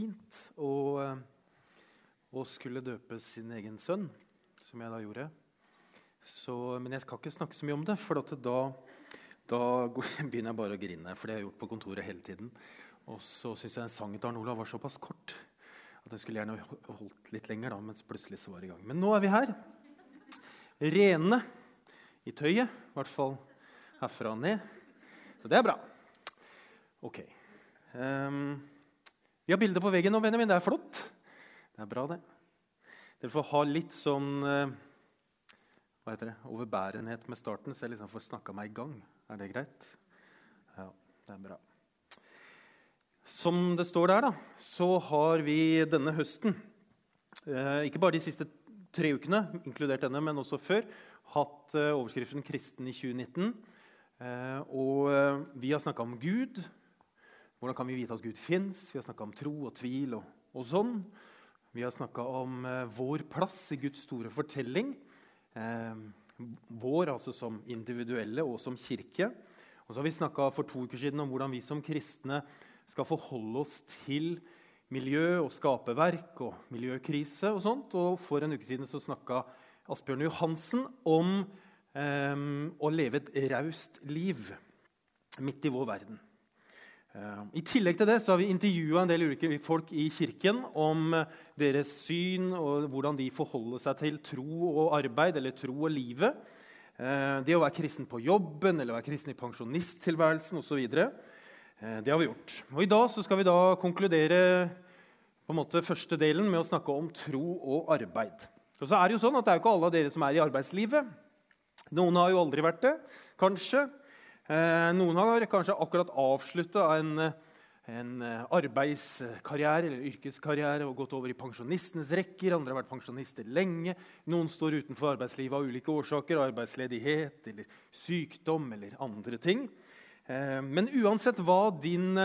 fint å, eh, å skulle døpe sin egen sønn, som jeg da gjorde. Så, men jeg skal ikke snakke så mye om det, for da, da, begynner jeg bare å grine. For det har jeg gjort på kontoret hele tiden. Og så syns jeg sangen til Arne Olav var såpass kort at jeg skulle gjerne holdt litt lenger. da, mens plutselig så var det i gang. Men nå er vi her. Rene i tøyet. I hvert fall herfra og ned. Så det er bra. Ok. Um, vi har bilde på veggen nå, Benjamin. Det er flott. Det er bra, det. Dere får ha litt sånn uh, hva heter det, overbærenhet med starten, så jeg liksom får snakka meg i gang. Er det greit? Ja, det er bra. Som det står der, da, så har vi denne høsten, eh, ikke bare de siste tre ukene, inkludert denne, men også før, hatt eh, overskriften 'Kristen i 2019'. Eh, og eh, vi har snakka om Gud. Hvordan kan vi vite at Gud fins? Vi har snakka om tro og tvil og, og sånn. Vi har snakka om eh, vår plass i Guds store fortelling. Eh, vår altså som individuelle og som kirke. Og så har vi snakka for to uker siden om hvordan vi som kristne skal forholde oss til miljø og skaperverk og miljøkrise og sånt. Og for en uke siden så snakka Asbjørn Johansen om eh, å leve et raust liv midt i vår verden. Eh, I tillegg til det så har vi intervjua en del ulike folk i kirken om deres syn og hvordan de forholder seg til tro og arbeid, eller tro og livet. Eh, det å være kristen på jobben eller være kristen i pensjonisttilværelsen osv. Eh, det har vi gjort. Og I dag så skal vi da konkludere på en måte første delen med å snakke om tro og arbeid. Og så er Det jo sånn at det er jo ikke alle av dere som er i arbeidslivet. Noen har jo aldri vært det, kanskje. Eh, noen har kanskje akkurat avslutta en, en, arbeidskarriere eller yrkeskarriere og gått over i pensjonistenes rekker. Andre har vært pensjonister lenge. Noen står utenfor arbeidslivet av ulike årsaker. Arbeidsledighet eller sykdom eller andre ting. Eh, men uansett hva din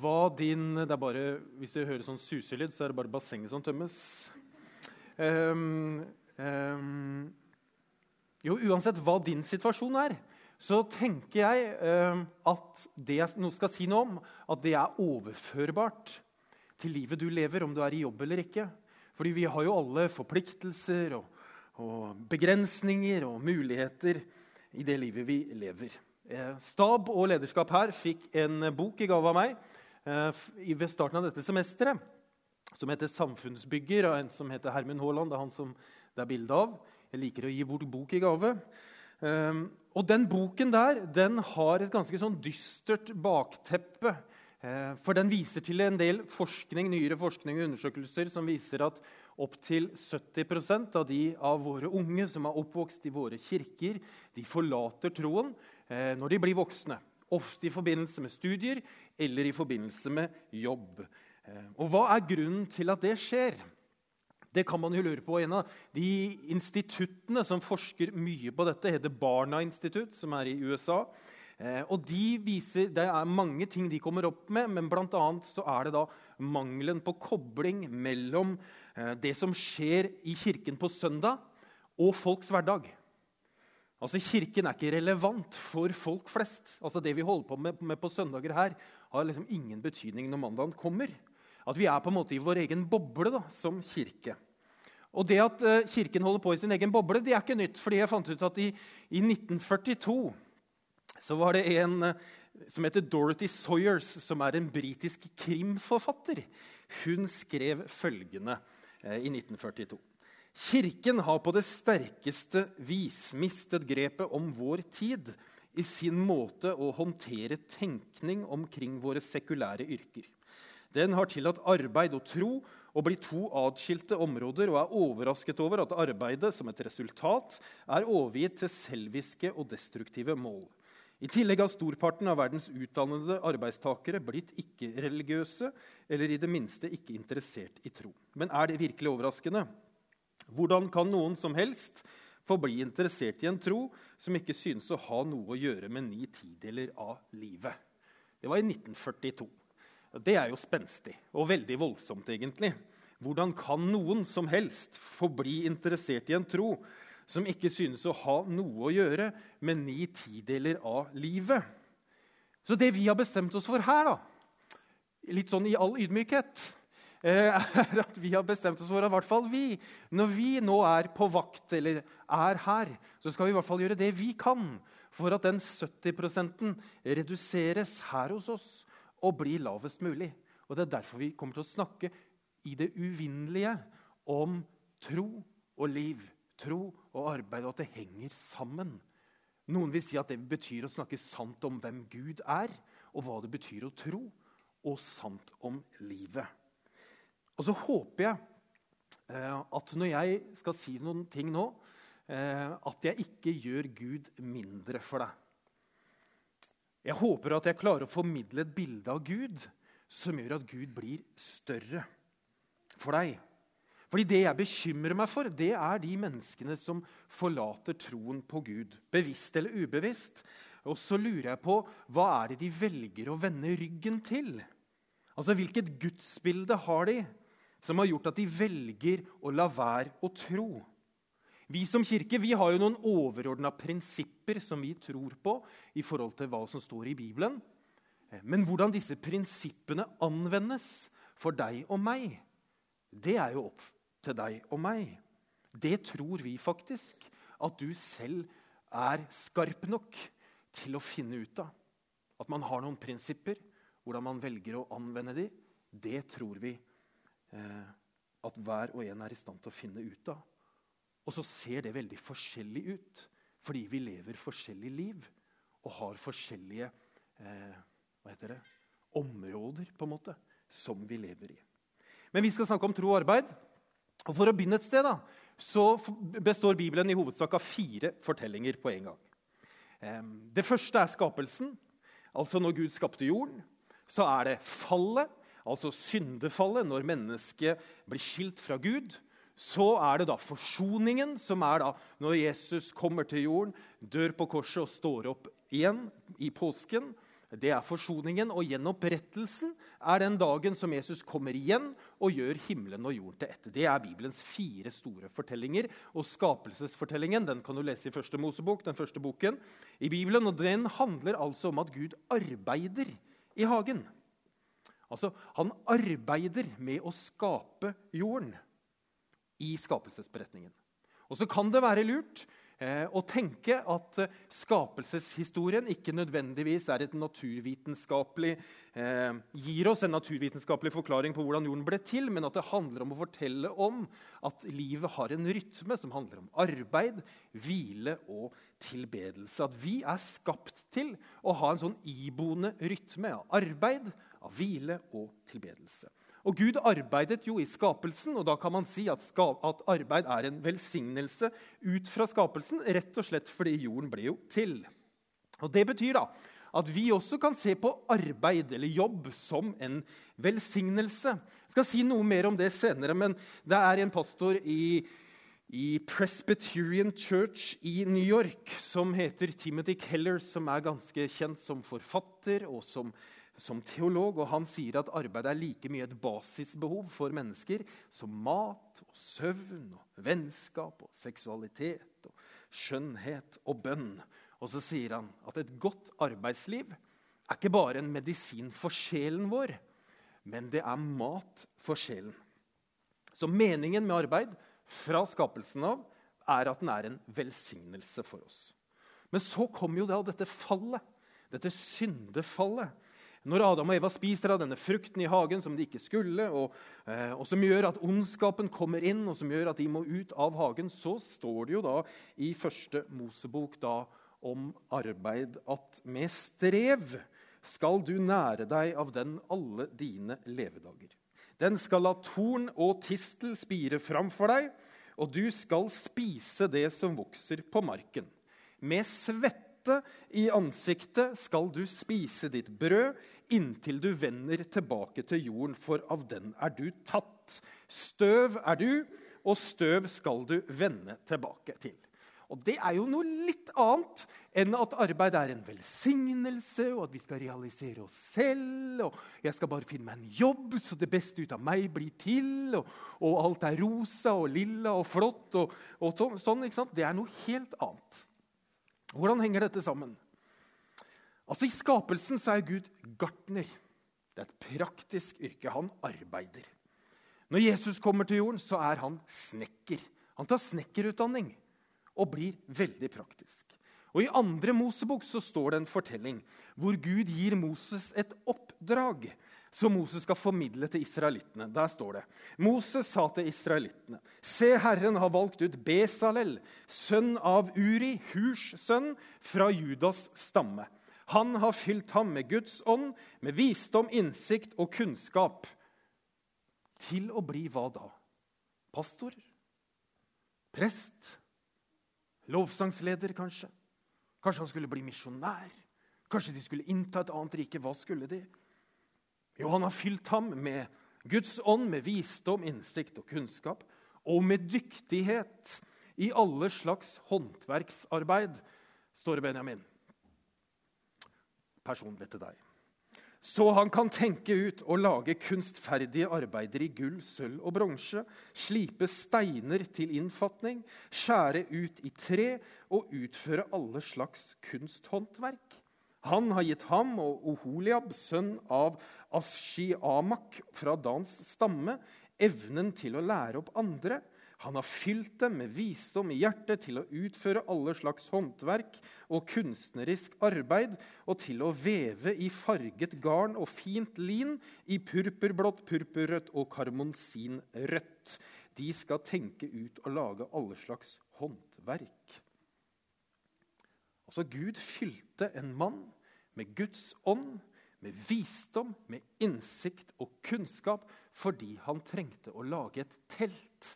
hva din det er bare, Hvis du hører sånn suselyd, så er det bare bassenget som tømmes. Um, um, jo, uansett hva din situasjon er, så tenker jeg eh, at det jeg nå skal si noe om, at det er overførbart til livet du lever, om du er i jobb eller ikke. Fordi vi har jo alle forpliktelser og, og begrensninger og muligheter i det livet vi lever. Eh, stab og lederskap her fikk en bok i gave av meg Eh, ved starten av dette semesteret, som heter 'Samfunnsbygger', av en som heter Hermund Haaland. Det er han som det er bilde av. Jeg liker å gi bort bok i gave. Um, og den boken der den har et ganske sånn dystert bakteppe. Uh, for den viser til en del forskning, nyere forskning og undersøkelser som viser at opptil 70% av de av våre unge som er oppvokst i våre kirker, de forlater troen uh, når de blir voksne. Ofte i forbindelse med studier eller i forbindelse med jobb. Eh, og Hva er grunnen til at det skjer? Det kan man jo lure på. En av de instituttene som forsker mye på dette, heter Barna Institutt, som er i USA. Eh, og de viser, Det er mange ting de kommer opp med, men bl.a. så er det da mangelen på kobling mellom eh, det som skjer i kirken på søndag, og folks hverdag. Altså, Kirken er ikke relevant for folk flest. Altså, Det vi holder på med, med på søndager her, har liksom ingen betydning når mandagen kommer. At vi er på en måte i vår egen boble da, som kirke. Og det at uh, Kirken holder på i sin egen boble, det er ikke nytt. fordi jeg fant ut at i, i 1942 så var det en uh, som heter Dorothy Sawyers, som er en britisk krimforfatter. Hun skrev følgende uh, i 1942. Kirken har på det sterkeste vis mistet grepet om vår tid i sin måte å håndtere tenkning omkring våre sekulære yrker. Den har tillatt arbeid og tro å bli to atskilte områder og er overrasket over at arbeidet som et resultat er overgitt til selviske og destruktive mål. I tillegg har storparten av verdens utdannede arbeidstakere blitt ikke-religiøse eller i det minste ikke interessert i tro. Men er det virkelig overraskende? Hvordan kan noen som helst få bli interessert i en tro som ikke synes å ha noe å gjøre med ni tideler av livet? Det var i 1942. Det er jo spenstig og veldig voldsomt, egentlig. Hvordan kan noen som helst få bli interessert i en tro som ikke synes å ha noe å gjøre med ni tideler av livet? Så det vi har bestemt oss for her, da, litt sånn i all ydmykhet, er at vi har bestemt oss for at i hvert fall vi, når vi nå er på vakt eller er her, så skal vi i hvert fall gjøre det vi kan for at den 70 reduseres her hos oss og bli lavest mulig. Og Det er derfor vi kommer til å snakke i det uvinnelige om tro og liv, tro og arbeid, og at det henger sammen. Noen vil si at det betyr å snakke sant om hvem Gud er, og hva det betyr å tro, og sant om livet. Og så håper jeg eh, at når jeg skal si noen ting nå, eh, at jeg ikke gjør Gud mindre for deg. Jeg håper at jeg klarer å formidle et bilde av Gud som gjør at Gud blir større for deg. Fordi Det jeg bekymrer meg for, det er de menneskene som forlater troen på Gud. Bevisst eller ubevisst. Og så lurer jeg på hva er det de velger å vende ryggen til? Altså, Hvilket gudsbilde har de som har gjort at de velger å la være å tro? Vi som kirke vi har jo noen overordna prinsipper som vi tror på i forhold til hva som står i Bibelen. Men hvordan disse prinsippene anvendes for deg og meg, det er jo opp til deg og meg. Det tror vi faktisk at du selv er skarp nok til å finne ut av. At man har noen prinsipper, hvordan man velger å anvende de, det tror vi eh, at hver og en er i stand til å finne ut av. Og så ser det veldig forskjellig ut, fordi vi lever forskjellig liv og har forskjellige eh, hva heter det, områder på en måte, som vi lever i. Men vi skal snakke om tro og arbeid. Og For å begynne et sted da, så består Bibelen i hovedsak av fire fortellinger på en gang. Det første er skapelsen. Altså når Gud skapte jorden. Så er det fallet, altså syndefallet, når mennesket blir skilt fra Gud. Så er det da forsoningen, som er da når Jesus kommer til jorden, dør på korset og står opp igjen i påsken. Det er forsoningen, og gjenopprettelsen er den dagen som Jesus kommer igjen og gjør himmelen og jorden til ett. Det er Bibelens fire store fortellinger. Og skapelsesfortellingen den kan du lese i første Mosebok, den første boken i Bibelen. og Den handler altså om at Gud arbeider i hagen. Altså, Han arbeider med å skape jorden i skapelsesberetningen. Og så kan det være lurt Eh, å tenke at eh, skapelseshistorien ikke nødvendigvis er et naturvitenskapelig eh, gir oss en naturvitenskapelig forklaring på hvordan jorden ble til, men at det handler om å fortelle om at livet har en rytme som handler om arbeid, hvile og tilbedelse. At vi er skapt til å ha en sånn iboende rytme av arbeid, av hvile og tilbedelse. Og Gud arbeidet jo i skapelsen, og da kan man si at, at, arbeid er en velsignelse ut fra skapelsen, rett og slett fordi jorden ble jo til. Og Det betyr da at vi også kan se på arbeid eller jobb som en velsignelse. Jeg skal si noe mer om det senere, men det er en pastor i, i Presbyterian Church i New York som heter Timothy Keller, som er ganske kjent som forfatter og som som teolog, og han sier at arbeid er like mye et basisbehov for mennesker som mat og søvn og vennskap og seksualitet og skjønnhet og bønn. Og så sier han at et godt arbeidsliv er ikke bare en medisin for sjelen vår, men det er mat for sjelen. Så meningen med arbeid fra skapelsen av er at den er en velsignelse for oss. Men så kommer jo da dette fallet, dette syndefallet. Når Adam og Eva spiser av denne frukten i hagen som de ikke skulle, og, eh, og, som gjør at ondskapen kommer inn, og som gjør at de må ut av hagen, så står det jo da i første Mosebok da om arbeid at med strev skal du nære deg av den alle dine levedager. Den skal la torn og tistel spire framfor deg, og du skal spise det som vokser på marken. Med svette svette i ansiktet skal du spise ditt brød inntil du vender tilbake til jorden, for av den er du tatt. Støv er du, og støv skal du vende tilbake til. Og Det er jo noe litt annet enn at arbeid er en velsignelse, og at vi skal realisere oss selv. og Jeg skal bare finne meg en jobb, så det beste ut av meg blir til. Og, og alt er rosa og lilla og flott. og, og sånn, ikke sant? Det er noe helt annet. Hvordan henger dette sammen? Altså I skapelsen så er Gud gartner. Det er et praktisk yrke. Han arbeider. Når Jesus kommer til jorden, så er han snekker. Han tar snekkerutdanning og blir veldig praktisk. Og I andre Mosebok så står det en fortelling hvor Gud gir Moses et oppdrag som Moses skal formidle til israelittene. Der står det Moses sa til israelittene.: Se, Herren har valgt ut Besalel, sønn av Uri, Hurs sønn, fra Judas stamme. Han har fylt ham med Guds ånd, med visdom, innsikt og kunnskap. Til å bli hva da? Pastor? Prest? Lovsangsleder, kanskje? Kanskje han skulle bli misjonær? Kanskje de skulle innta et annet rike? Hva skulle de? Jo, han har fylt ham med Guds ånd, med visdom, innsikt og kunnskap, og med dyktighet i alle slags håndverksarbeid, står det Benjamin. Personlig til deg. Så han kan tenke ut og lage kunstferdige arbeider i gull, sølv og bronse, slipe steiner til innfatning, skjære ut i tre og utføre alle slags kunsthåndverk. Han har gitt ham og Oholiab, sønn av Ashiamak fra Dans stamme, evnen til å lære opp andre. Han har fylt dem med visdom i hjertet til å utføre alle slags håndverk og kunstnerisk arbeid, og til å veve i farget garn og fint lin, i purpurblått, purpurrødt og karmonsinrødt. De skal tenke ut og lage alle slags håndverk. Altså, Gud fylte en mann med Guds ånd, med visdom, med innsikt og kunnskap, fordi han trengte å lage et telt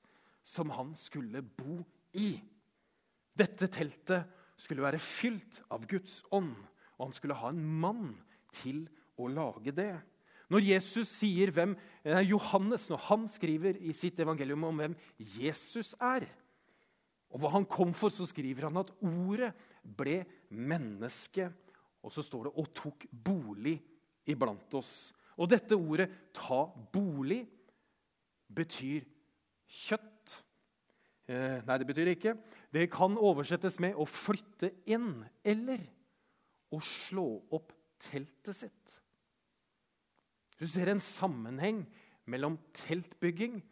som han skulle bo i. Dette teltet skulle være fylt av Guds ånd, og han skulle ha en mann til å lage det. Når Jesus sier hvem, Johannes når han skriver i sitt evangelium om hvem Jesus er, og hva han kom for, så skriver han at ordet ble menneske. Og så står det 'og tok bolig iblant oss'. Og dette ordet 'ta bolig' betyr kjøtt. Eh, nei, det betyr ikke. Det kan oversettes med 'å flytte inn' eller 'å slå opp teltet sitt'. Du ser en sammenheng mellom teltbygging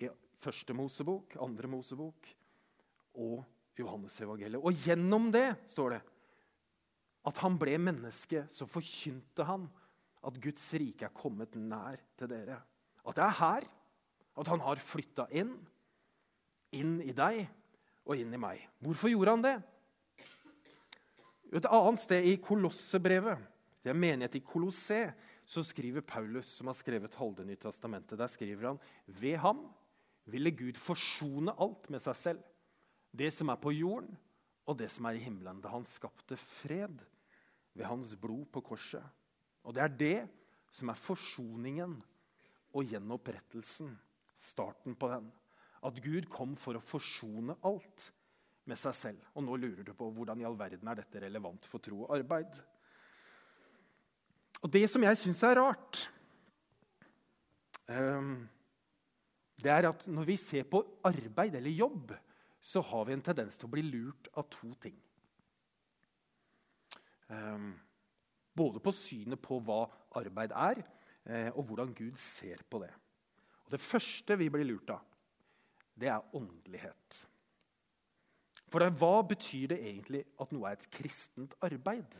i første Mosebok, andre Mosebok og Johannesevangeliet. Og gjennom det står det at han ble menneske, så forkynte han at Guds rike er kommet nær til dere. At det er her. At han har flytta inn. Inn i deg og inn i meg. Hvorfor gjorde han det? Et annet sted i Kolossebrevet, det er menighet i Kolosse, så skriver Paulus, som har skrevet halve Nytestamentet, der skriver han ved ham ville Gud forsone alt med seg selv det som er på jorden, og det som er i himmelen. Da han skapte fred ved hans blod på korset. Og det er det som er forsoningen og gjenopprettelsen. Starten på den. At Gud kom for å forsone alt med seg selv. Og nå lurer du på hvordan i all verden er dette relevant for tro og arbeid. Og det som jeg syns er rart, ehm, det er at når vi ser på arbeid eller jobb så har vi en tendens til å bli lurt av to ting. Um, både på synet på hva arbeid er, eh, og hvordan Gud ser på det. Og Det første vi blir lurt av, det er åndelighet. For Hva betyr det egentlig at noe er et kristent arbeid?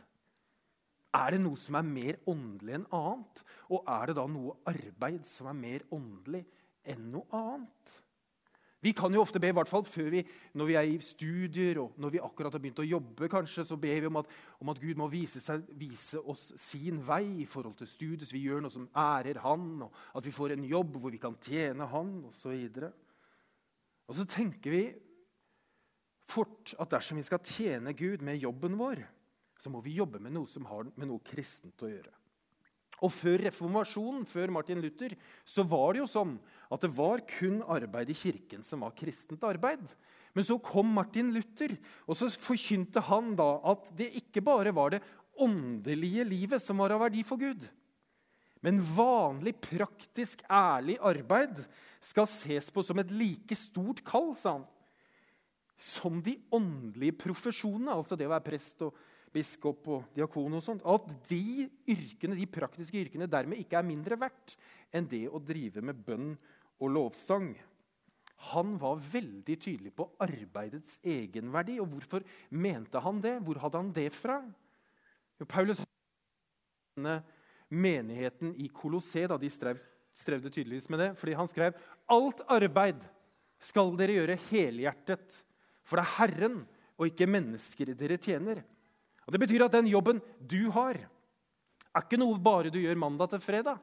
Er det noe som er mer åndelig enn annet? Og er det da noe arbeid som er mer åndelig enn noe annet? Vi kan jo ofte be, i hvert fall før vi, når vi er i studier og når vi akkurat har begynt å jobbe, kanskje, så ber vi om at, om at Gud må vise, seg, vise, oss sin vei i forhold til studiet, så vi gjør noe som ærer Han, og at vi får en jobb hvor vi kan tjene Han, osv. Og, og så tenker vi fort at dersom vi skal tjene Gud med jobben vår, så må vi jobbe med noe som har med noe kristent å gjøre. Og Før reformasjonen, før Martin Luther, så var det jo sånn at det var kun arbeid i kirken som var kristent arbeid. Men så kom Martin Luther, og så forkynte han da at det ikke bare var det åndelige livet som var av verdi for Gud. Men vanlig, praktisk, ærlig arbeid skal ses på som et like stort kall, sa han, som de åndelige profesjonene, altså det å være prest og biskop og diakon og sånt. At de yrkene, de praktiske yrkene dermed ikke er mindre verdt enn det å drive med bønn og lovsang. Han var veldig tydelig på arbeidets egenverdi. Og hvorfor mente han det? Hvor hadde han det fra? Jo, Paulus menigheten i Kolossé, da, de strev, strevde tydeligvis med det, fordi han skrev alt arbeid skal dere gjøre helhjertet, for det er Herren og ikke mennesker dere tjener. Og Det betyr at den jobben du har, er ikke noe bare du gjør mandag til fredag.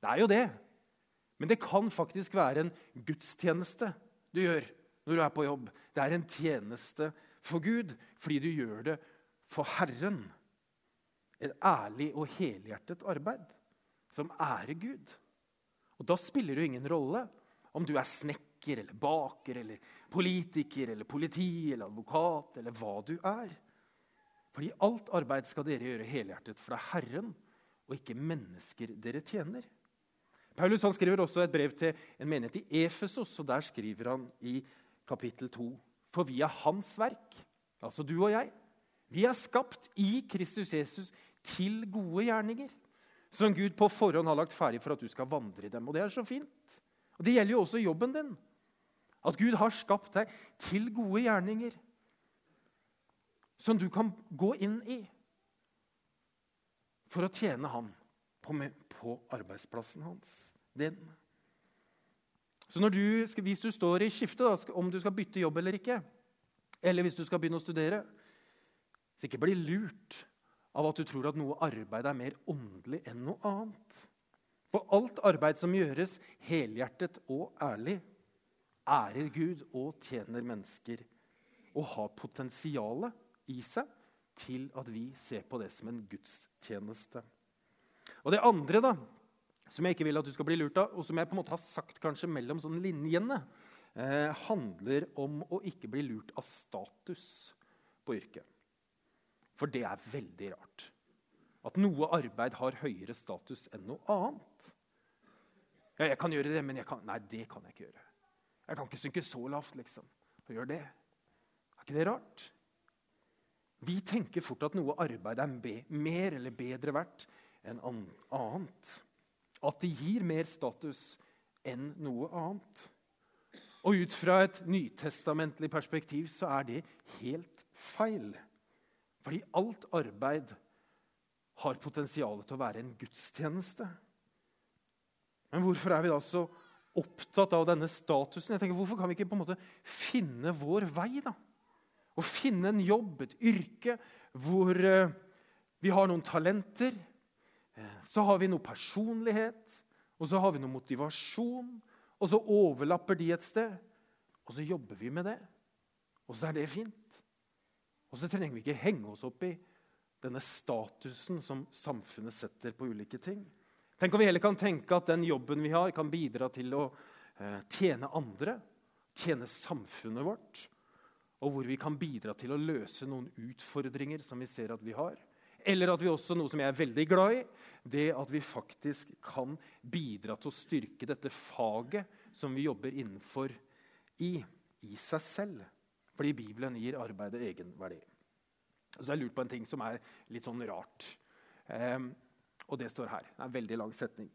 Det er jo det. Men det kan faktisk være en gudstjeneste du gjør når du er på jobb. Det er en tjeneste for Gud fordi du gjør det for Herren. Et ærlig og helhjertet arbeid som ærer Gud. Og Da spiller det ingen rolle om du er snekker eller baker eller politiker eller politi eller advokat eller hva du er. Fordi alt arbeid skal dere gjøre helhjertet, for det er Herren og ikke mennesker dere tjener. Paulus skriver også et brev til en menighet i Efesos, og der skriver han i kapittel 2.: For vi er Hans verk, altså du og jeg. Vi er skapt i Kristus Jesus til gode gjerninger, som Gud på forhånd har lagt ferdig for at du skal vandre i dem. Og det er så fint. Og Det gjelder jo også jobben din. At Gud har skapt deg til gode gjerninger som du kan gå inn i for å tjene Han på, arbeidsplassen hans. Din. Så du, hvis du står i skifte, da, om du skal bytte jobb eller ikke, eller hvis du skal begynne å studere, så ikke bli lurt av at du tror at noe arbeid er mer åndelig enn noe annet. For alt arbeid som gjøres helhjertet og ærlig, ærer Gud og tjener mennesker og har potensialet i seg til at vi ser på det som en gudstjeneste. Og det andre da, som jeg ikke vil at du skal bli lurt av, og som jeg på en måte har sagt kanskje mellom sånn linjene, eh, handler om å ikke bli lurt av status på yrket. For det er veldig rart. At noe arbeid har høyere status enn noe annet. Ja, jeg kan gjøre det, men jeg kan, nei, det kan jeg ikke gjøre. Jeg kan ikke synke så lavt, liksom. Og gjøre det. Er ikke det rart? Vi tenker fort at noe arbeid er mer eller bedre verdt enn annet. At det gir mer status enn noe annet. Og ut fra et nytestamentlig perspektiv så er det helt feil. Fordi alt arbeid har potensial til å være en gudstjeneste. Men hvorfor er vi da så opptatt av denne statusen? Jeg tenker, Hvorfor kan vi ikke på en måte finne vår vei? da? Å finne en jobb, et yrke, hvor eh, vi har noen talenter. Eh, så har vi noe personlighet, og så har vi noe motivasjon. Og så overlapper de et sted, og så jobber vi med det. Og så er det fint. Og så trenger vi ikke henge oss opp i denne statusen som samfunnet setter på ulike ting. Tenk om vi heller kan tenke at den jobben vi har, kan bidra til å eh, tjene andre, tjene samfunnet vårt og hvor vi kan bidra til å løse noen utfordringer som vi ser at vi har. Eller at vi også, noe som jeg er veldig glad i, det at vi faktisk kan bidra til å styrke dette faget som vi jobber innenfor i, i seg selv. Fordi Bibelen gir arbeidet egenverdi. Så jeg har lurt på en ting som er litt sånn rart. Um, og det står her. Det er en veldig lang setning.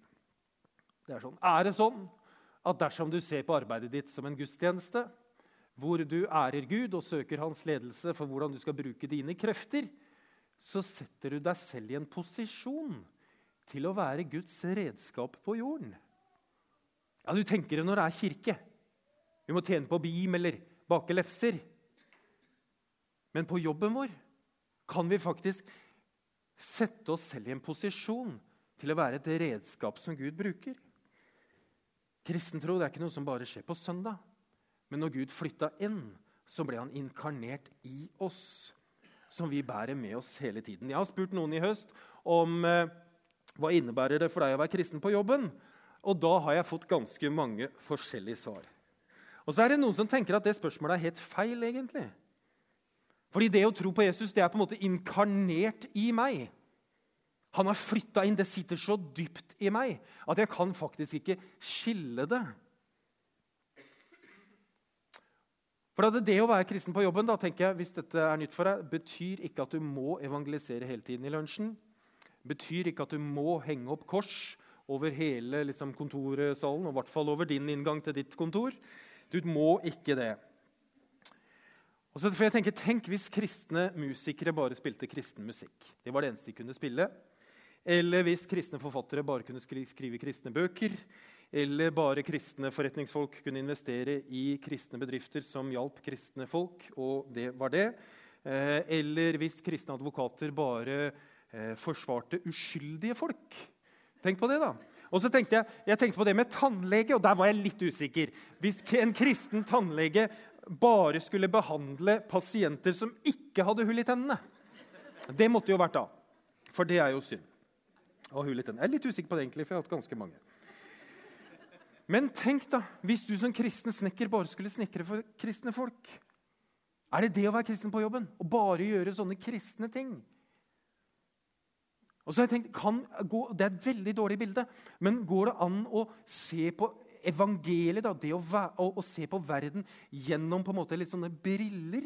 Det er sånn Er det sånn at dersom du ser på arbeidet ditt som en gudstjeneste, hvor du ærer Gud og søker hans ledelse for hvordan du skal bruke dine krefter, så setter du deg selv i en posisjon til å være Guds redskap på jorden. Ja, Du tenker det når det er kirke. Vi må tjene på bim eller bake lefser. Men på jobben vår kan vi faktisk sette oss selv i en posisjon til å være et redskap som Gud bruker. Kristentro er ikke noe som bare skjer på søndag. Men når Gud flytta inn, så ble han inkarnert i oss, som vi bærer med oss hele tiden. Jeg har spurt noen i høst om eh, hva innebærer det for deg å være kristen på jobben. Og da har jeg fått ganske mange forskjellige svar. Og så er det noen som tenker at det spørsmålet er helt feil. egentlig. Fordi det å tro på Jesus det er på en måte inkarnert i meg. Han har flytta inn. Det sitter så dypt i meg at jeg kan faktisk ikke skille det. For det, det å være kristen på jobben da, tenker jeg, hvis dette er nytt for deg, betyr ikke at du må evangelisere hele tiden i lunsjen. betyr ikke at du må henge opp kors over hele liksom, kontorsalen, og i hvert fall over din inngang til ditt kontor. Du må ikke det. Og så, for jeg tenker, Tenk hvis kristne musikere bare spilte kristen musikk. Det var det eneste de kunne spille. Eller hvis kristne forfattere bare kunne skrive kristne bøker. Eller bare kristne forretningsfolk kunne investere i kristne bedrifter som hjalp kristne folk, og det var det. Eh, eller hvis kristne advokater bare eh, forsvarte uskyldige folk. Tenk på det, da. Og så tenkte jeg, jeg tenkte på det med tannlege, og der var jeg litt usikker. Hvis en kristen tannlege bare skulle behandle pasienter som ikke hadde hull i tennene Det måtte jo vært da. For det er jo synd. Å hull i tennene. Jeg er litt usikker på det, egentlig, for jeg har hatt ganske mange. Men tenk da, hvis du som kristen snekker bare skulle snekre for kristne folk. Er det det å være kristen på jobben? Å bare gjøre sånne kristne ting? Og så har jeg tenkt, gå, Det er et veldig dårlig bilde, men går det an å se på evangeliet, da, det å, å, å, se på verden gjennom på en måte litt sånne briller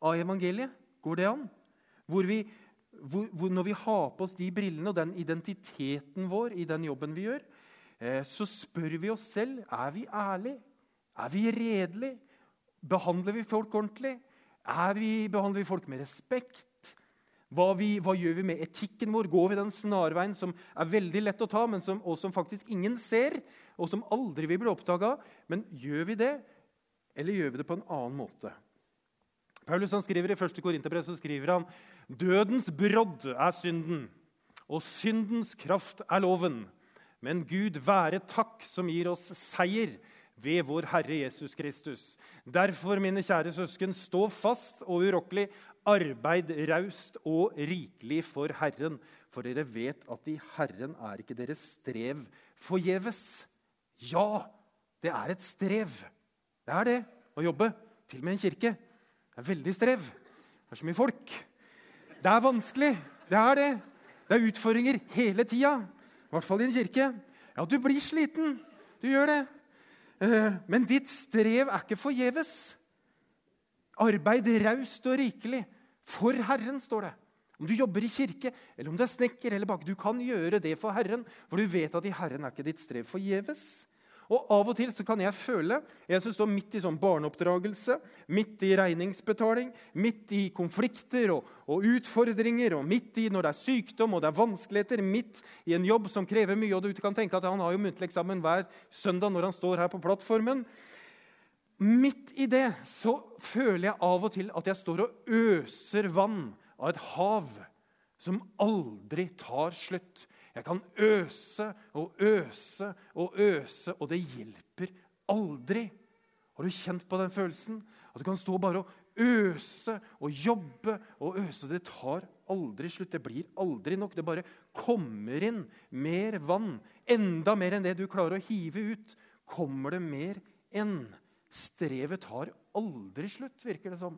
av evangeliet? Går det an? Hvor vi, hvor, hvor når vi har på oss de brillene og den identiteten vår i den jobben vi gjør, så spør vi oss selv er vi ærlige. Er vi redelige? Behandler vi folk ordentlig? Vi, behandler vi folk med respekt? Hva, vi, hva, gjør vi med etikken vår? Går vi den snarveien som er veldig lett å ta, men som, og som faktisk ingen ser, og som aldri vil bli oppdaga? Men gjør vi det, eller gjør vi det på en annen måte? Paulus han skriver I 1. Korinterbrev skriver han dødens brodd er synden, og syndens kraft er loven. Men Gud være takk som gir oss seier ved vår Herre Jesus Kristus. Derfor, mine kjære søsken, stå fast og urokkelig, Arbeid raust og rikelig for Herren, for dere vet at i Herren er ikke deres strev forgjeves. Ja, det er et strev. Det er det å jobbe, til og med en kirke. Det er veldig strev. Det er så mye folk. Det er vanskelig. Det er det. Det er utfordringer hele tida. I hvert fall i en kirke. Ja, du blir sliten. Du gjør det. Eh, men ditt strev er ikke forgjeves. Arbeid raust og rikelig. For Herren, står det. Om du jobber i kirke, eller om du er snekker eller bak, du kan gjøre det for Herren, for du vet at i Herren er ikke ditt strev forgjeves. Og Av og til så kan jeg føle Jeg som står midt i sånn barneoppdragelse, midt i regningsbetaling, midt i konflikter og, og, utfordringer, og midt i når det er sykdom og det er vanskeligheter, midt i en jobb som krever mye, og du kan tenke at han har jo muntlig eksamen hver søndag når han står her på plattformen. Midt i det så føler jeg av og til at jeg står og øser vann av et hav som aldri tar slutt. Jeg kan øse og øse og øse, og det hjelper aldri. Har du kjent på den følelsen? At du kan stå bare og øse og jobbe og øse. Det tar aldri slutt. Det blir aldri nok. Det bare kommer inn mer vann. Enda mer enn det du klarer å hive ut, kommer det mer enn. Strevet tar aldri slutt, virker det som.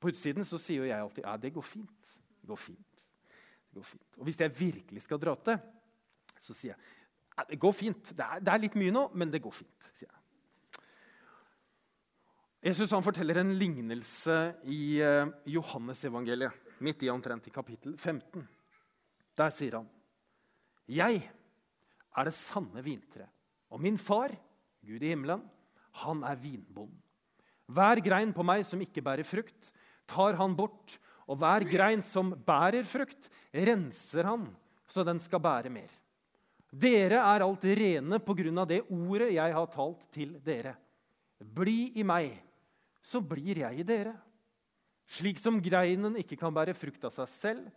På utsiden så sier jeg alltid ja, det går fint. Det går fint. Det går fint. Og hvis jeg virkelig skal dra til, så sier jeg det går fint. Det er, det er, litt mye nå, men det går fint. sier jeg. Jesus han forteller en lignelse i uh, Johannesevangeliet, midt i omtrent i kapittel 15. Der sier han, 'Jeg er det sanne vintre, og min far, Gud i himmelen, han er vinbonden. Hver grein på meg som ikke bærer frukt, tar han bort. Og hver grein som bærer frukt, renser han, så den skal bære mer. Dere er alt rene på grunn av det ordet jeg har talt til dere. Bli i meg, så blir jeg i dere. Slik som greinen ikke kan bære frukt av seg selv,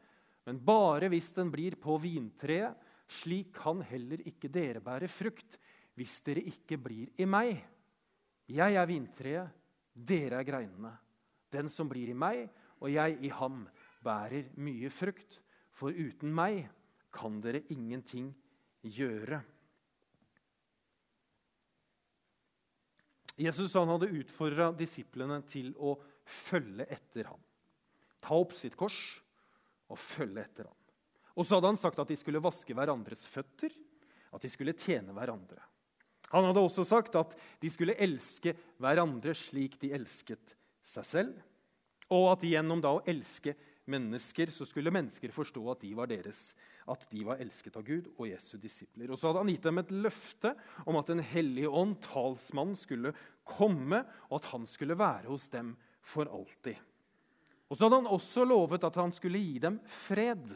men bare hvis den blir på vintreet, slik kan heller ikke dere bære frukt hvis dere ikke blir i meg. Jeg er vintreet, dere er greinene. Den som blir i meg og jeg i ham, bærer mye frukt. For uten meg kan dere ingenting gjøre. Jesus han hadde utfordra disiplene til å følge etter ham. Ta opp sitt kors og følge etter ham. Og så hadde han sagt at de skulle vaske hverandres føtter, at de skulle tjene hverandre. Han hadde også sagt at de skulle elske hverandre slik de elsket seg selv, og at gjennom da å elske mennesker så skulle mennesker forstå at de var deres, at de var elsket av Gud og Jesu disipler. Og så hadde han gitt dem et løfte om at Den hellige ånd, talsmannen, skulle komme, og at han skulle være hos dem for alltid. Og så hadde han også lovet at han skulle gi dem fred.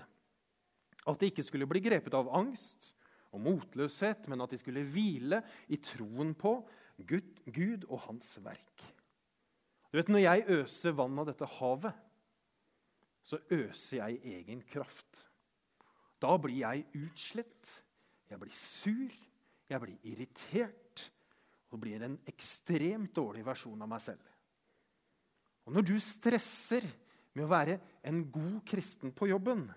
At de ikke skulle bli grepet av angst og motløshet, men at de skulle hvile i troen på Gud, Gud og hans verk. Du vet, Når jeg øser vann av dette havet, så øser jeg egen kraft. Da blir jeg utslitt, jeg blir sur, jeg blir irritert. Og det blir en ekstremt dårlig versjon av meg selv. Og når du stresser med å være en god kristen på jobben,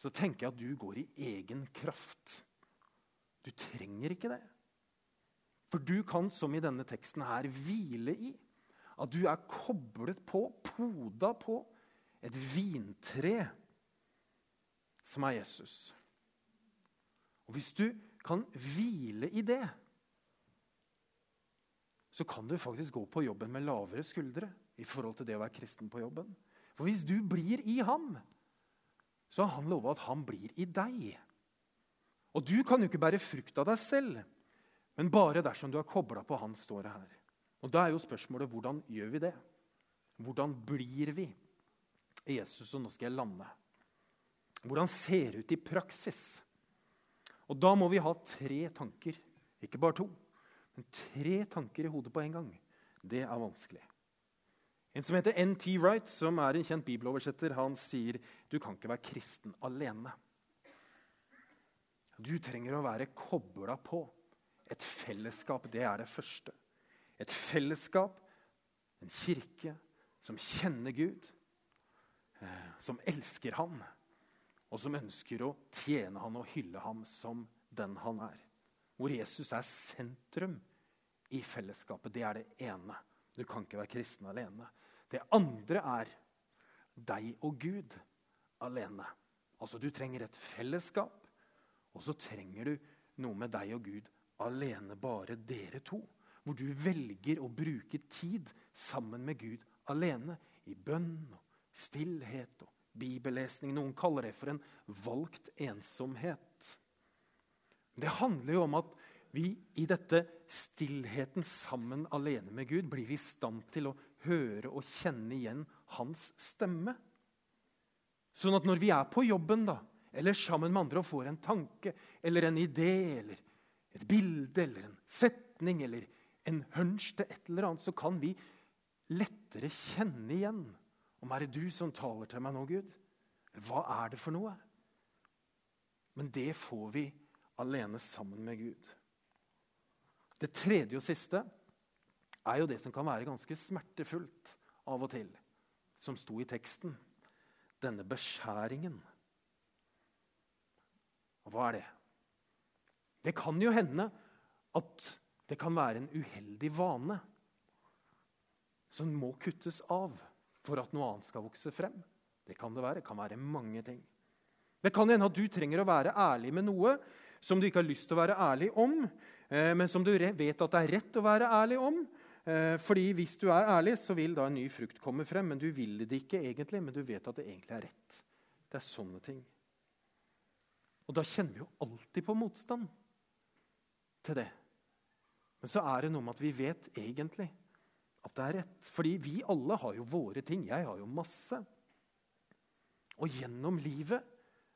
så tenker jeg at du går i egen kraft. Du trenger ikke det. For du kan, som i denne teksten her, hvile i at du er koblet på, poda på, et vintre som er Jesus. Og hvis du kan hvile i det, så kan du faktisk gå på jobben med lavere skuldre i forhold til det å være kristen på jobben. For hvis du blir i ham, så har han lova at han blir i deg. Og du kan jo ikke bære frukt av deg selv, men bare dersom du er kobla på han, står det her. Og Da er jo spørsmålet hvordan gjør vi det? Hvordan blir vi Jesus? Og nå skal jeg lande. Hvordan ser det ut i praksis? Og Da må vi ha tre tanker. Ikke bare to, men tre tanker i hodet på en gang. Det er vanskelig. En som heter N.T. Wright, som er en kjent bibeloversetter, han sier du kan ikke være kristen alene. Du trenger å være kobla på. Et fellesskap, det er det første. Et fellesskap, en kirke, som kjenner Gud, eh, som elsker ham, og som ønsker å tjene ham og hylle ham som den han er. Hvor Jesus er sentrum i fellesskapet. Det er det ene. Du kan ikke være kristen alene. Det andre er deg og Gud alene. Altså, Du trenger et fellesskap, og så trenger du noe med deg og Gud alene, bare dere to hvor du velger å bruke tid sammen med Gud alene. I bønn og stillhet og bibellesning. Noen kaller det for en valgt ensomhet. Det handler jo om at vi i dette stillheten sammen alene med Gud blir i stand til å høre og kjenne igjen hans stemme. Sånn at når vi er på jobben da, eller sammen med andre og får en tanke eller en idé eller et bilde eller en setning eller en hunch til et eller annet, så kan vi lettere kjenne igjen om er det du som taler til meg nå, Gud. Hva er det for noe? Men det får vi alene sammen med Gud. Det tredje og siste er jo det som kan være ganske smertefullt av og til, som sto i teksten. Denne beskjæringen. Og hva er det? Det kan jo hende at det kan være en uheldig vane som må kuttes av for at noe annet skal vokse frem. Det kan det være. Det kan være mange ting. Det kan hende at du trenger å være ærlig med noe som du ikke har lyst til å være ærlig om, eh, men som du vet at det er rett å være ærlig om. Eh, fordi hvis du er ærlig, så vil da en ny frukt komme frem. Men du vil det ikke egentlig, men du vet at det egentlig er rett. Det er sånne ting. Og da kjenner vi jo alltid på motstand til det. Men så er det noe med at vi vet egentlig at det er rett. Fordi vi alle har jo våre ting. Jeg har jo masse. Og gjennom livet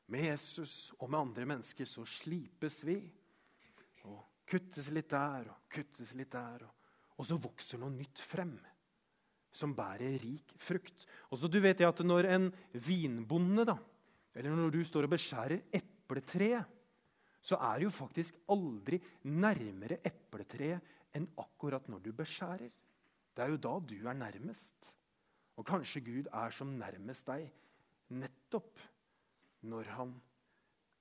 med Jesus og med andre mennesker så slipes vi. Og kuttes litt der og kuttes litt der. Og, så vokser noe nytt frem som bærer rik frukt. Og så du vet jeg at Når en vinbonde, da, eller når du står og beskjærer epletreet så er jo faktisk aldri nærmere epletreet enn akkurat når du beskjærer. Det er jo da du er nærmest. Og kanskje Gud er som nærmest deg nettopp når han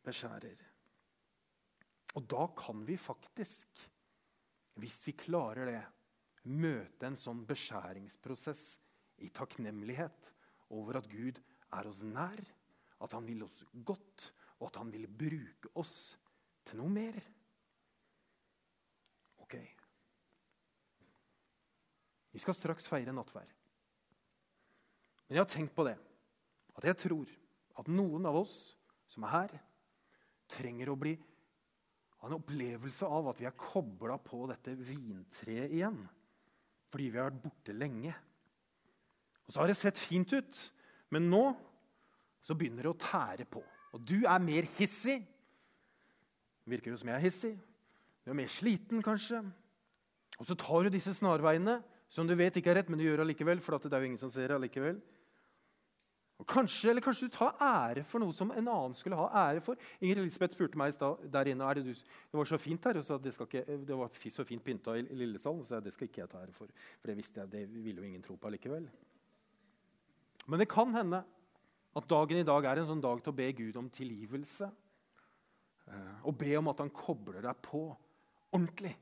beskjærer. Og da kan vi faktisk, hvis vi klarer det, møte en sånn beskjæringsprosess i takknemlighet over at Gud er oss nær, at han vil oss godt, og at han vil bruke oss til noe mer. Ok. Vi skal straks feire nattvær. Men jeg har tenkt på det, at jeg tror at noen av oss som er her, trenger å bli ha en opplevelse av at vi er kobla på dette vintreet igjen. Fordi vi har vært borte lenge. Og så har det sett fint ut, men nå så begynner det å tære på. Og du er mer hissig Virker jo som jeg er hissig. Du er mer sliten, kanskje. Og så tar du disse snarveiene, som du vet ikke er rett, men du gjør allikevel. for det er jo ingen som ser det allikevel. Og kanskje, eller kanskje du tar ære for noe som en annen skulle ha ære for. Ingrid Elisabeth spurte meg der inne er det, du, det var så fint her, og sa det, ikke, det var så fint pynta i, i Lillesalen. Så jeg, det skal ikke jeg ta ære for. For det visste jeg, det ville jo ingen tro på allikevel. Men det kan hende at dagen i dag er en sånn dag til å be Gud om tilgivelse. Eh, og be om at han kobler deg på ordentlig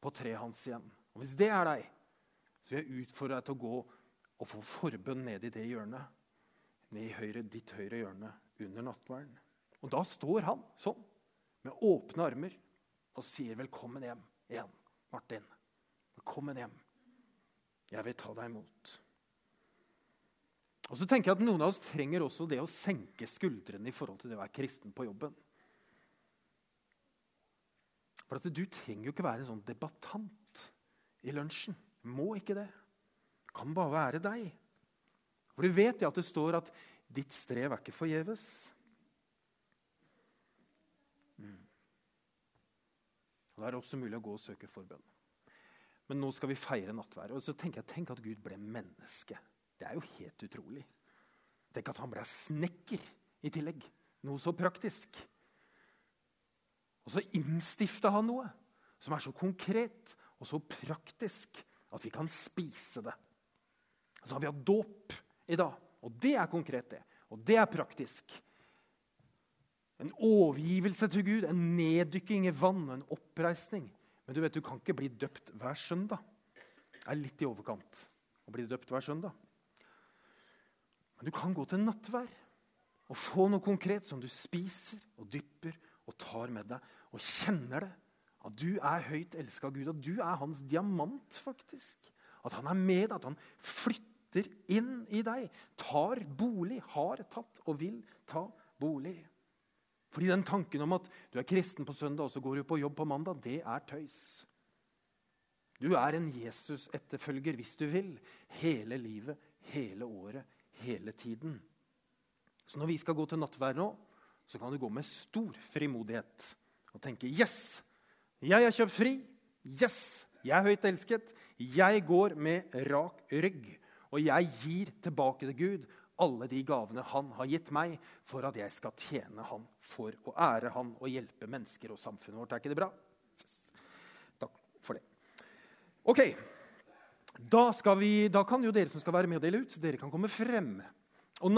på treet hans igjen. Og Hvis det er deg, så vil jeg utfordre deg til å gå og få forbønn ned i det hjørnet ned i høyre, ditt høyre hjørne under nattverden. Og da står han sånn, med åpne armer, og sier 'Velkommen hjem igjen, Martin'. Velkommen hjem. Jeg vil ta deg imot. Og så tenker jeg at Noen av oss trenger også det å senke skuldrene i forhold til det å være kristen på jobben. For at Du trenger jo ikke være en sånn debattant i lunsjen. Må ikke det. Det kan bare være deg. For du vet at det står at 'ditt strev er ikke forgjeves'. Mm. Da er det også mulig å gå og søke forbønn. Men nå skal vi feire nattværet. Og så tenker jeg, Tenk at Gud ble menneske. Det er jo helt utrolig. Tenk at han ble snekker i tillegg. Noe så praktisk. Og så innstifta han noe som er så konkret og så praktisk at vi kan spise det. Så har vi hatt dåp i dag. Og det er konkret, det. Og det er praktisk. En overgivelse til Gud, en neddykking i vann, en oppreisning. Men du vet, du kan ikke bli døpt hver søndag. Det er litt i overkant å bli døpt hver søndag. Men du kan gå til nattvær og få noe konkret som du spiser og dypper og tar med deg, og kjenner det. At du er høyt elska av Gud, at du er hans diamant, faktisk. At han er med deg, at han flytter inn i deg, tar bolig, har tatt og vil ta bolig. Fordi den tanken om at du er kristen på søndag og så går du på jobb på mandag, det er tøys. Du er en Jesus-etterfølger hvis du vil, hele livet, hele året, hele tiden. Så når vi skal gå til nattvær nå, så kan du gå med stor frimodighet og tenke Yes! Jeg er kjøpt fri. Yes! Jeg er høyt elsket. Jeg går med rak rygg. Og jeg gir tilbake til Gud alle de gavene han har gitt meg, for at jeg skal tjene han for å ære han og hjelpe mennesker og samfunnet vårt. Er ikke det bra? Takk for det. Ok. Da, vi, da kan jo dere som skal være med og dele ut, dere kan komme frem. Og